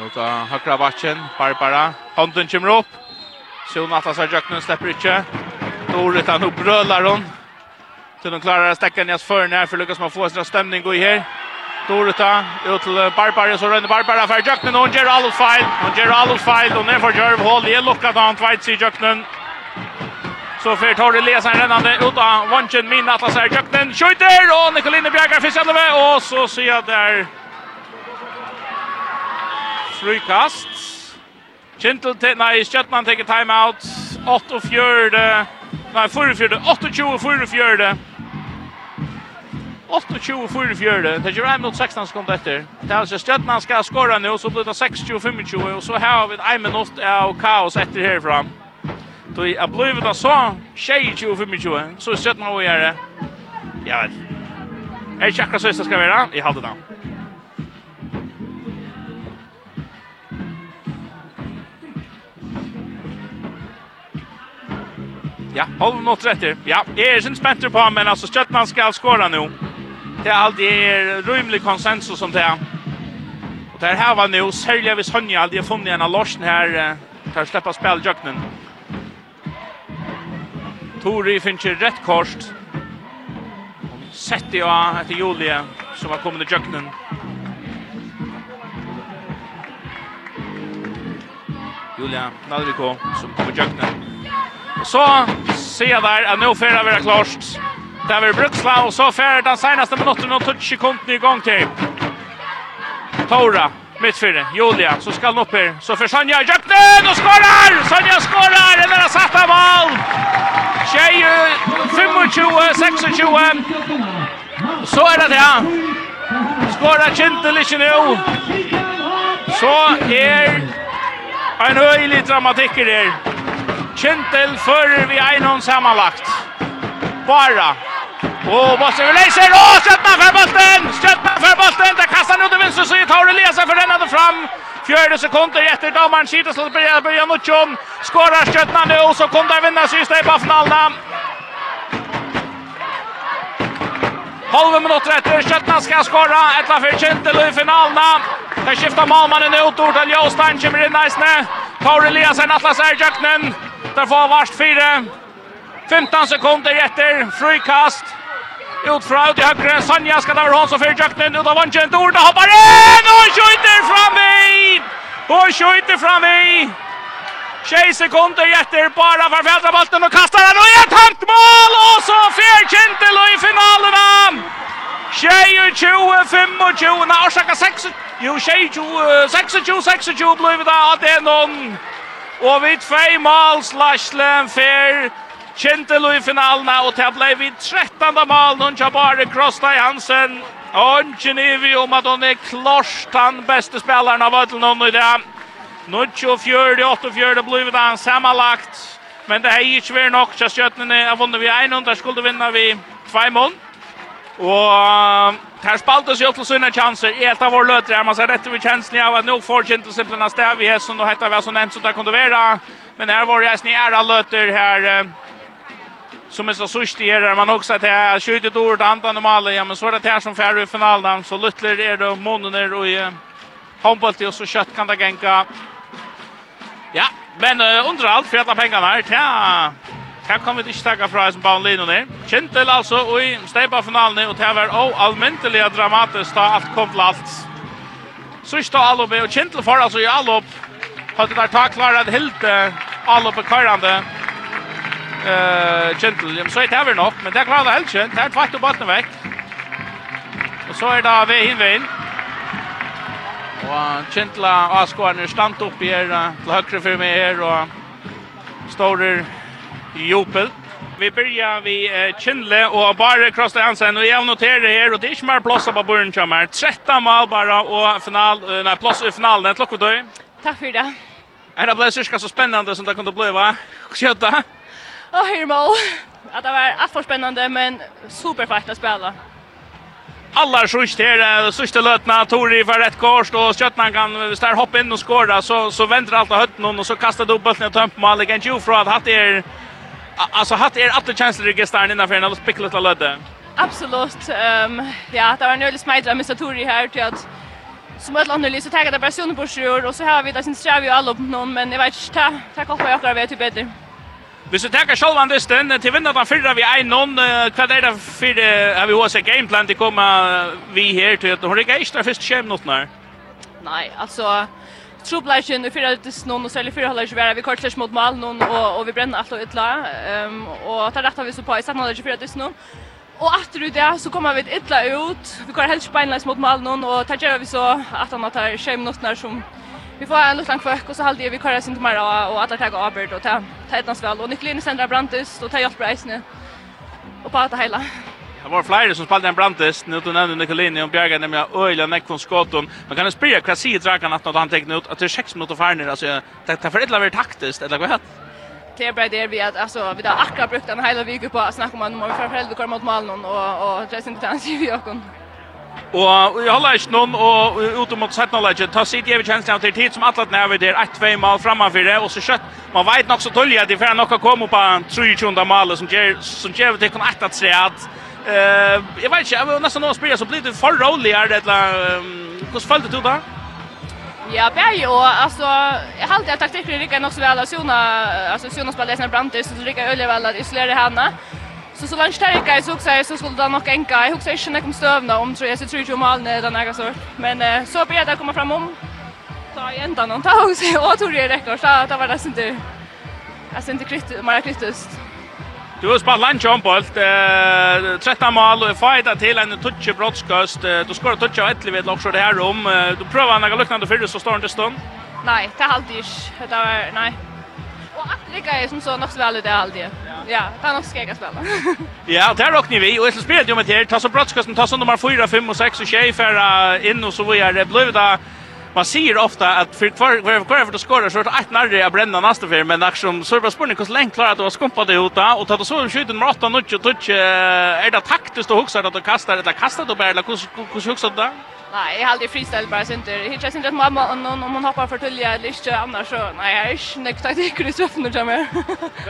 Mot högra backen, Barbara. Hånden kommer upp. Sjona Atlasar Jöknun slipper ikke. Dorit han opp, brölar hun. Til de klarer å stekke ned för när för Lucas man få sin stemning gå i her. Dorit ut til Barbara så rønner Barbara för Jöknun och gör all file. Hon gör all file och ner för Jörv Hall. Det lockar han tvätt sig Jöknun. Så för tar det läsaren rännande ut av Wanchen min Atlasar Jöknun. Skjuter och Nicoline Bjergar fisk ändå med och så ser jag där frukast. Kintel, nei, Kjøtman teker timeout. 8 og fjørde. Nei, 4-4, 8 og 20 og 4 og fjørde. 8 og 20 og 4. Det gjør 1 mot 16 sekunder etter. Det er altså Kjøtman skal skåre nå, så blir det 26 og 25. Og så har vi 1 minutt av kaos etter herfra. Så jeg blir det så 22 og 25. Så Kjøtman og gjør det. Ja, vet. Er det ikke akkurat søster skal være? Jeg hadde det. Ja, halv nåt rätt Ja, är sin spänt på men alltså Stjärnan ska skåra nu. Det är alltid er rymlig konsensus om det. Och det här var nu säljer vid Sonja aldrig har funnit en av Larsen här tar släppa speljöknen. Tori finns ju rätt kort. Sätter jag efter Julia som har kommit i jöknen. Julia Nalviko som kommer i jöknen så ser där att nu färra vara klart. Där vi Bruksla och så får den senaste minuten och touch i igång till. Tora mittfyrre, Julia, så ska han upp här. Så för Sonja, Jöpnen och skorar! Sonja skorar! Det där satt av mål! Tjej, 25, 26. Så är det det. Skorar Kintel inte nu. Så är en öjlig dramatik i det. Kintel fører vi einon samanlagt. Bara. Og Bosse vil leise, og Stjøtna for Bosten! Stjøtna for Bosten! Det kastar nu til vinstru, så tar Eliasa for denne fram. Fjörde sekunder etter skjuter så til Bria Bria Nutsjon. Skårar Stjøtna nu, så kom der vinna sista i Bafnalna. Halve minutter etter, Stjøtna skal skåra, etla for Kintel i finalna. Det skiftar Malmannen ut, till Jostein kommer inn eisne. Tar Eliasen, Atlas er i Der får varst fire. 15 sekunder etter frikast. Ut fra ut i høyre. Sanja skal ta over hånd som fyrir jøknen. Ut av vansjen. Dorda hoppar inn og skjuter fram i. Og skjuter fram i. 20 sekunder etter bara for fjaldrabalten og kastar han og et hømt mål. Og så fyrir Kintel i finalen han. 22-25, nei, orsaka 6. jo, 26-26 blei vi da, det er noen Og vi tvei mål slaslen fer Kjentel i finalen og til ble vi 13. mål nå kjør bare Krostai Hansen. Og ikke vi om at hun er klart den beste spilleren av Ødelen i det Nå kjør fjør, åtte fjør, det ble vi da sammenlagt. Men det er ikke vært nok, så skjøttene har vunnet vi 100, skulle vinne vi 2 mål. Og Här spaltas ju till sina chanser. Helt av vår här. Man ser rätt över känslan av att nog får inte simpelthen stäv i hessen. Då heter vi alltså nämnt som där kunde vara. Men här var det här snära löter här. Som är så sust i här. Man också att här skjutit ordet antan om alla. Ja, men så är det här som färre i finalen. Så luttler är det månader och i handbollet. Och så kött kan det gänka. Ja, men uh, under allt för alla pengarna här. Ja, Det kan vi ikke takke fra som bauen linjen Kjentel altså i steipa finalen og det var også allmyntelig dramatisk da alt kom til alt. Sørsta alloppe og Kjentel får altså i allopp. Hadde der tak klaret helt alloppe karrande. Uh, Kjentel, så er det her nok, men det klarer det helt kjent. Det er tvakt og batten vekk. Og så er det ved hinveien. Og Kjentla og Askåren er stand opp her til høyre for meg her og Storer Jopel. Vi börjar vi eh, Kindle och bara Krosta Hansen och jag noterar här och det är inte mer plats på början kommer. 13 mål bara och final eh, nej plats i finalen klockan då. Tack för det. Är det blev så spännande som det kunde bli va? Sköta. Åh, hur mål. Att det var allt för spännande men superfett att spela. Alla sjukt här, sista lötna Tori för rätt kors och Skötnan kan stär hoppa in och skåra så så vänder allt åt någon och så kastar dubbelt bollen och tömmer mål igen ju från att hatt är alltså hatt er alla chanser i gestarn innan för en alldeles picklet alla. Absolut. Ehm ja, det var en öle smajt av Misatori här till att som ett land tar det taggade personer på sjön och så har vi det sin sträv ju alla upp någon men jag vet inte ta ta jag vet typ bättre. Vi så tackar Schalvan det stund till vinner den fyra vi en någon vad är det för har vi också game plan till komma vi här till att hon är gäst först schem något när. Nej, alltså Troblagen och fyra ut någon og særlig fyra håller ju vi kortläs mot mal noen og, og vi brenner alt og ytla ehm och det rätta vi så på i sanna det fyra ut snon og efter det så kommer vi ytla ut vi går helst beinleis mot mal noen og tar gör vi så at han tar skäm minutter som vi får en liten kvack och så halde vi kvar sin mer och alla tar at och tar tar ettans väl och Nikolin Sandra Brantis och tar hjälp Reisne och på att hela Det var flere som spalte en brantis, nu du nevner Nicolini og Bjerga, nemlig Øyla, Nekvon, skåten. Man kan jo spyrja hva sier Dragan at han tegne ut, at det er seks minutter færner, altså, det er for et eller annet taktist, eller hva hett? Det er bare det vi at, altså, vi har akkurat brukt en hele vike på å snakke om at nå må vi for helvete komme mot malen, og, og det er sin betjent sier vi åkken. Og vi holder ikke noen, og utom mot 17 legend, ta sitt evig kjenslen til tid som atlet vi der, 1-2 mal framfor det, og så kjøtt, man vet nok så tølje at de får nok å komme på 23. malet som gjør, som gjør det kun 1-3, Eh, jag vet ikke, jeg vil nesten nå spille, så blir det rolig her, eller hur følte du då? Ja, bäj och alltså jag har alltid taktiken det rika nog så väl alltså Jona alltså Jona spelade sen Brandt så det rika öle väl att isolera henne. Så så långt där jag såg sig så skulle det nog enka. Jag huxar inte när kom stövna om tror jag så tror jag mal när den här så. Men så ber jag komma fram om ta i ändan någon tag så jag tror det räcker så det var det inte. syns inte krytt, mer kryttiskt. Du har spalt lunch om bolt. Eh 13 mål och fighta till en touch brottskast. Du skorar touch av ett vid också det här om. Du prövar några liknande för så står inte stund. Nej, det har aldrig. Det var nej. Och att ligga är som så något väl det aldrig. Ja, det är nog ska jag spela. ja, det här ni vi och så spelar ju med det. Ta så brottskasten, ta så nummer 4, 5 och 6 och 6 för in och så vidare. Det blev det man säger ofta att för kvar kvar kvar för skora så att ett närre att bränna nästa för men action så är bara spurning hur länge klarar att skumpa skumpat det ut och ta det så skjuten med 8 och touch är det taktiskt och huxa att kasta det eller kasta du bara hur hur huxa det Nej, jag hade freestyle bara så inte. Hittar sin att mamma och någon om hon hoppar för tulja eller inte annars så nej, jag är snäckt att det kunde söfna jag mer.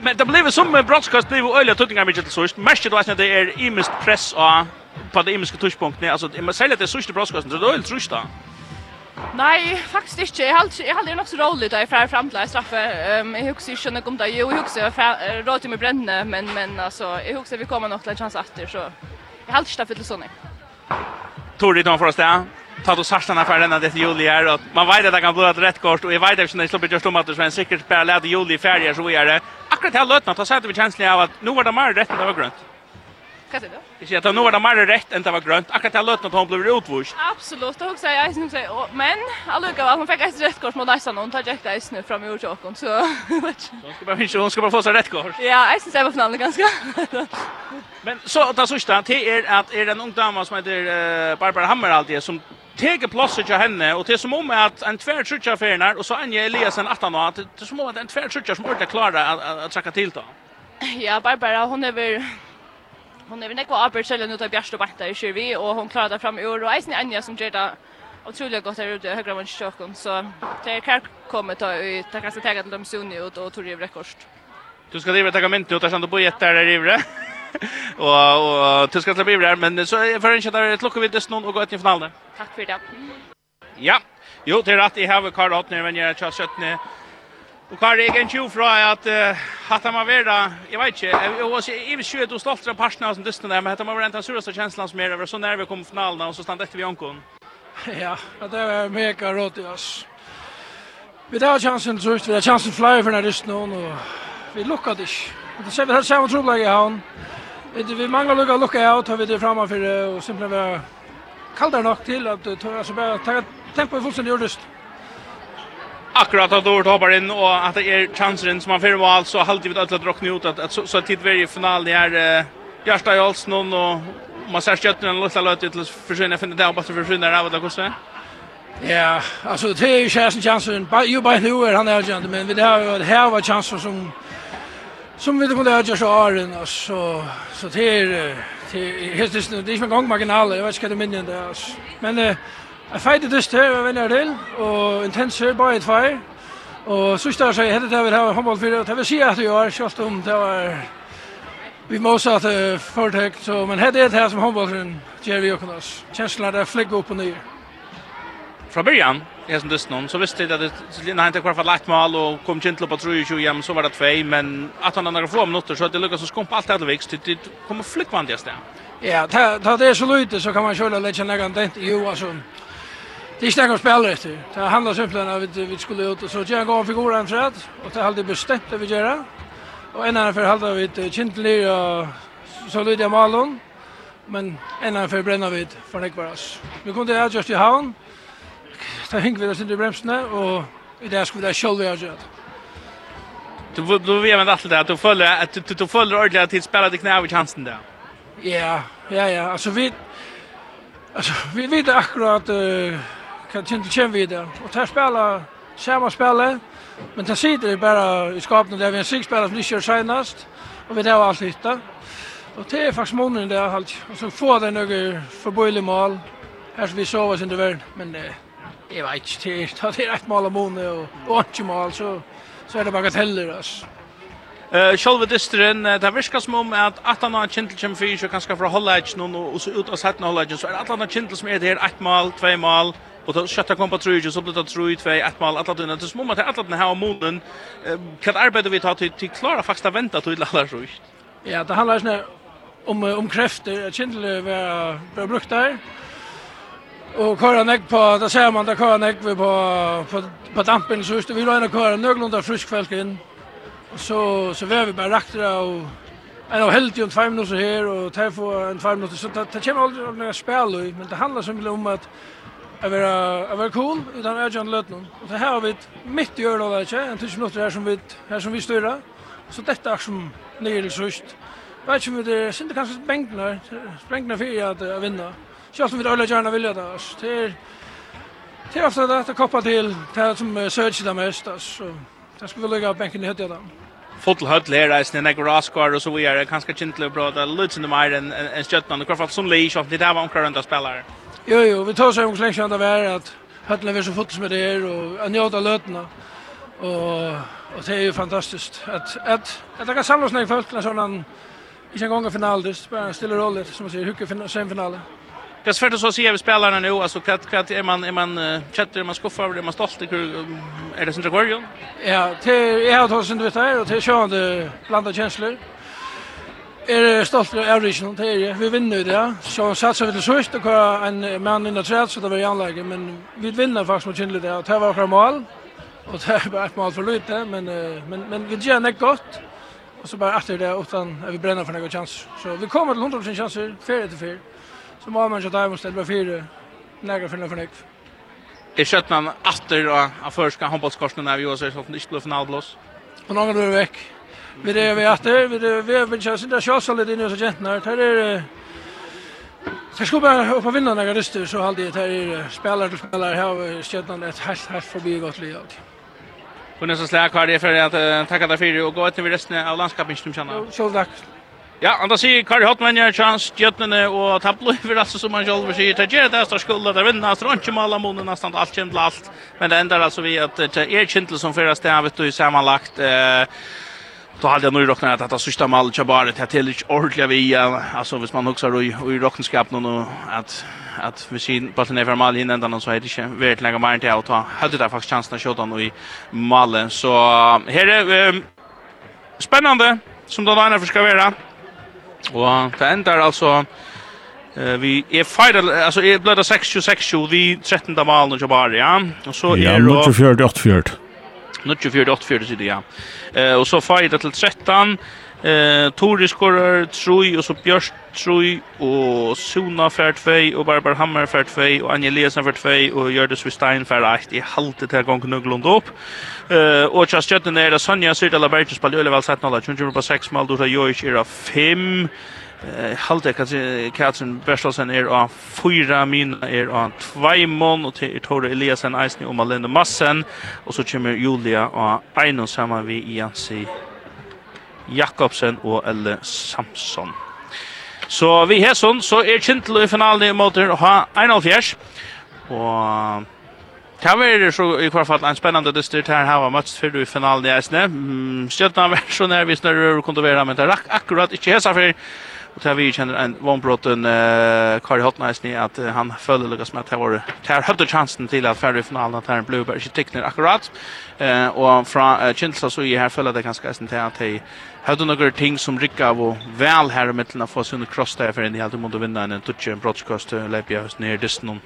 Men det blev som broadcast blev öliga tuttingar mycket så just. Mest då att det är imist press och på det imiska touchpunkten alltså man säger att det sista broadcasten så då är det trist Nei, faktisk ikke. Jeg halder, Jag halder nok så rolig da jeg frar frem til straffe. Um, jeg husker ikke noe om det. Jo, jeg husker jeg råd til meg brennende, men, men altså, jeg husker vi kommer nok til en chans etter, så jeg halder ikke det fyller sånn. Tor ditt noen for oss det, ta du sarsene for denne det juli her, og man vet at det kan bli et rett kort, og jeg vet ikke det jeg slipper gjørst om at det er sikkert bare leder juli i ferie, så vi er det. Akkurat her løtene, da sier vi kjenslige av at nå var det mer rett enn det var grønt. Vad säger du? Jag att nu var det mer rätt än det var grönt. Akkurat jag lötna att hon blev utvurst. Absolut, och också jag syns säger men alluga väl hon fick ett rätt kort mot nästan hon tar jäkta is nu fram i orsaken så hon ska bara inte hon ska bara få sig rätt kort. Ja, jag syns jag var förnallig ganska. men så att det sista det är att är den ung dam som heter Barbara Hammer alltid som teker plasset til henne, og til som om at en tver trutja ferner, og så Anja Eliasen 18 år, til som om at en tver trutja som ordet klarer å trakka til da. Ja, Barbara, hon er vel hon är väl nekva arbeid själv nu tar Bjärst och Barta i Kyrvi och hon klarar det fram i år och Eisen Anja som gör det otroligt gott här ute i högra vänsterkåken så det är klart kommer ta i ta kanske tega till dem Sunni och då tog jag rekorst. Du ska driva ta ment ut där sen på jättar där rivre. Och och du ska släppa Ivre men så är för inte där klockan vid dess någon och gå ut i finalen. Tack för det. Ja. Jo, det är rätt. i har Karl Hottner, men jag kör 17 Och har jag en tjuv från att att man vara, jag vet inte, jag var så i sjöt stolt av passerna som dysten där, men att man var den suraste känslan som är över så när vi kom finalen och så stann efter vi ankon. Ja, det var mega roligt oss. Vi där chansen så vi där chansen flyr för när dysten och vi luckade det. Det ser vi helt samma trubbel i han. Vi manglar lucka lucka ut har vi det framför och simpelt var kaldare nok till att ta så bara ta tempo i fullständigt gjordes akkurat att Dort hoppar in och att det är chanser som man för var så halvtid vi att dra ut att så så tid i final det är Jarsta Jolsson och man ser skötten en lilla löt till försvinna finna där bara försvinna av det kostar. Ja, alltså det är ju chansen chansen. Ju bara nu är han är ju men vi har här var chanser som som vi kunde göra så Aron och så så det är det är helt det är inte en gång marginal Jag vet inte vad det menar där. Men Jeg feide dyst her, jeg vinner til, og intens her, bare i feir. Og sørst der sier hette det vi har håndball for, og det vil si at vi har kjølt om det var vi må også at det foretekt, så, men hette er det her som håndball for, gjør vi åkken oss. Kjenslene er det fligge opp og nye. Fra början, jeg som dyst noen, så visste jeg at det nei, det var for lagt mål, og kom kjent på 3-20 hjem, så var det tvei, men at han andre få minutter, så det lukket så skump alt etter vikst, det kommer flikkvandig sted. Ja, ta ta det så lite, så kan man köra lite litt kjenne dent, jo, alltså Det är snack spelare efter. Det handlar simpelt om att vi skulle ut och så jag en gång figur en fred och det hade bestämt att vi göra. Och en annan för halda vi ett kindlig och så lite malon. Men en annan för bränna vi för Nickvaras. Vi kom till just i havn. Där hink vi där sin bremsarna och i där skulle vi själva göra det. Du du vet men allt det att du följer att du du följer ordentligt till spelade knä i chansen där. Ja, ja ja, alltså vi Alltså vi vet akkurat uh, kan inte känna vidare. Och tar spela samma spela, Men det sitter bara i skapet där vi en sex spelare som inte kör senast. Och vi där har allt hitta. Och det är faktiskt månaden där halt. Och så får det några förbojlig mål. Här som vi sover sin under. Men eh, jag vet inte, det är ett mål om månaden och, och inte mål. Så, så är det bagateller alltså. Eh själva distren det verkar som om att att han har kintel som så kanske för hålla edge någon och så ut och sätta hålla så är att han kintel som är det ett mål, två mål och då skötta kom på tröj så blir det tre två ett mål att det är som om att att den här månaden kan arbeta vi tar till till klara fasta vänta till alla så. Ja, det handlar snä om om krafter kintel var var brukt där. Och köra näck på där ser man där köra näck vi på på på dampen så just vi vill ha en köra någorlunda frisk folk in. Så så vi bara raktra och en av helt ju fem minuter här och tar för en fem minuter så det kommer aldrig några spel och men det handlar som om att att vara att vara cool utan att jag lätt någon. Och så här har vi mitt gör då vet jag en 10 minuter här som vi här som vi styrar. Så detta är som nere sist. Vet ju det synd det kanske bänknar sprängna för att vinna. Själv som vi alla gärna vill det. Det är Det är ofta det att koppla till det som söker det mest. Så det ska vi lägga bänken i höttet. Fotel höll här där sen några raskar och så vi är ganska kintliga bra där Lutz and mer än en Stjärnan och Crawford som Lee shot det där var omkring att spelare. Jo jo, vi tar sig om släckan där var att Höll är så fotos med det här och njöta lötna. Och och det är ju fantastiskt att att att det kan samlas när folk när sån en gång en final det bara stilla roll som man säger hur kan finna semifinalen. Det är svårt att så se vi spelarna nu alltså kvart kvart är man är man chatter man skuffar över det man stolt är är det som Gregorian? Ja, till jag har tagit sen du vet här och till körande blanda känslor. Är stolt över original till vi vinner det. Så satsar vi till sist och en man in the så det var ju anläge men vi vinner faktiskt mot Kindle där och det var våra mål. Och det är bara ett mål för lite men men men vi gör något gott. Och så bara efter det utan vi bränner för några chanser. Så vi kommer till 100% chanser, fyra till fyra som må man ikke ta imot stedet på fire nægre finne for nekv. Er skött man åter av första handbollskorsen när vi var så att det skulle finalblås. Och er vi vekk. Vi det vi atter, vi er vi vill köra sin där chansar lite nu så her. Her er, Så skulle bare opp og vinne några röster så hade det här spelare till spelare här stödnan et helt helt förbi gott lag. Och nästa slag har det for at tacka deg för og gå etter vi resten av landskapen som kjenner? Jo, så takk. Ja, han da sier Kari Hotman gjør chans, Gjøtnene og Tablo, for altså som han selv sier, det gjør det, det skulle, det vinner, det er ikke maler måned, nesten alt kjent til alt, men det ender altså vi at det er kjent til som fyrir sted, vet du, sammenlagt, eh, Då hade jag nog räknat att det sista mål jag bara till till ordliga vi alltså hvis man också i i räkenskap nu att att vi ser på den här mål innan den så är det inte väldigt längre mer till att ta hade det faktiskt chansen att skjuta nu i målen så här är spännande som då när för ska vara Og det ender altså Eh vi är final alltså är blöda 6-6 vi 13. målet och bara ja. Og så ja, er det 24-8-4. 24-8-4 så det ja. Eh og så fightar til 13 Eh Tori skorar 3 och så Björst 3 och Sona för 2 och Barbar Hammer för 2 och Angelesen för 2 och Jördis Wistein för 1 i halvtid till här gången Nuglund upp. Eh och just jag den där Sonja Sirta Labertus på Löleval sett nolla 20 på 6 mål då Jojic är 5 Eh halda kanskje Katrin Bertelsen är av 4 min är av 2 mån och till Tori Eliasen Eisni och Malene Massen och så kommer Julia och Einon sammen vi i Jansi Jakobsen og Elle Samson. Så vi har sånn, så er Kintel i finalen i måte å ha 1,5 og Det har vært så i kvar fall en spännande distrikt här her var möts för i finalen i Eisne. Mm, Stjøttene har vært så när vi snurrar och kontrollerar men det rack akkurat inte häsa för Och där vi känner en vanbrotten eh Kari Hotnice ni att han följde Lucas med att det var där hade chansen till att färre finalen att han en blåbär sig tecknar akkurat. Eh och från Chelsea så är här följde det ganska nästan till att det hade några ting som rycka av väl här i mitten av få sin cross där för en helt mot att vinna en touch en broadcast lägga hos ner distan.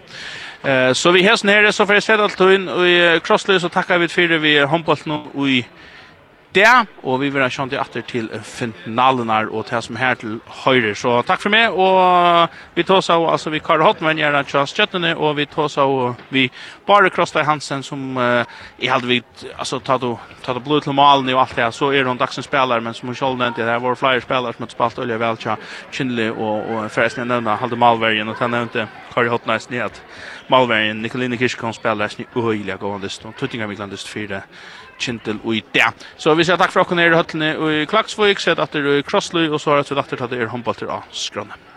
Eh så vi härs ner så för att sätta allt in och crosslös så tackar vi för vi handbollen och i det, og vi vil ha kjent atter til finalen her, og til som her til høyre. Så takk for meg, og vi tar oss av, altså vi Karl Holtmann gjør han Charles Kjøttene, og vi tar oss av, vi bare Krosta Hansen, som uh, jeg hadde vidt, altså tatt og, tatt og blod til malen og alt det, så er hun dagsens spiller, men som hun selv nevnte, det var flere spillere som har spalt olje vel til Kindle, og, og forresten jeg nevnte, Halde Malvergen, og han nevnte Karl Holtmann snitt, Malvergen, Nikoline Kirskon spiller, snitt, og høyelig, og han lyst, og Tuttinga mye lyst kintel og i det. Så vi sier takk for dere i høttene og i Klaksvøk, sett at dere i Krossløy, og så har vi at at dere er håndball av skrønne.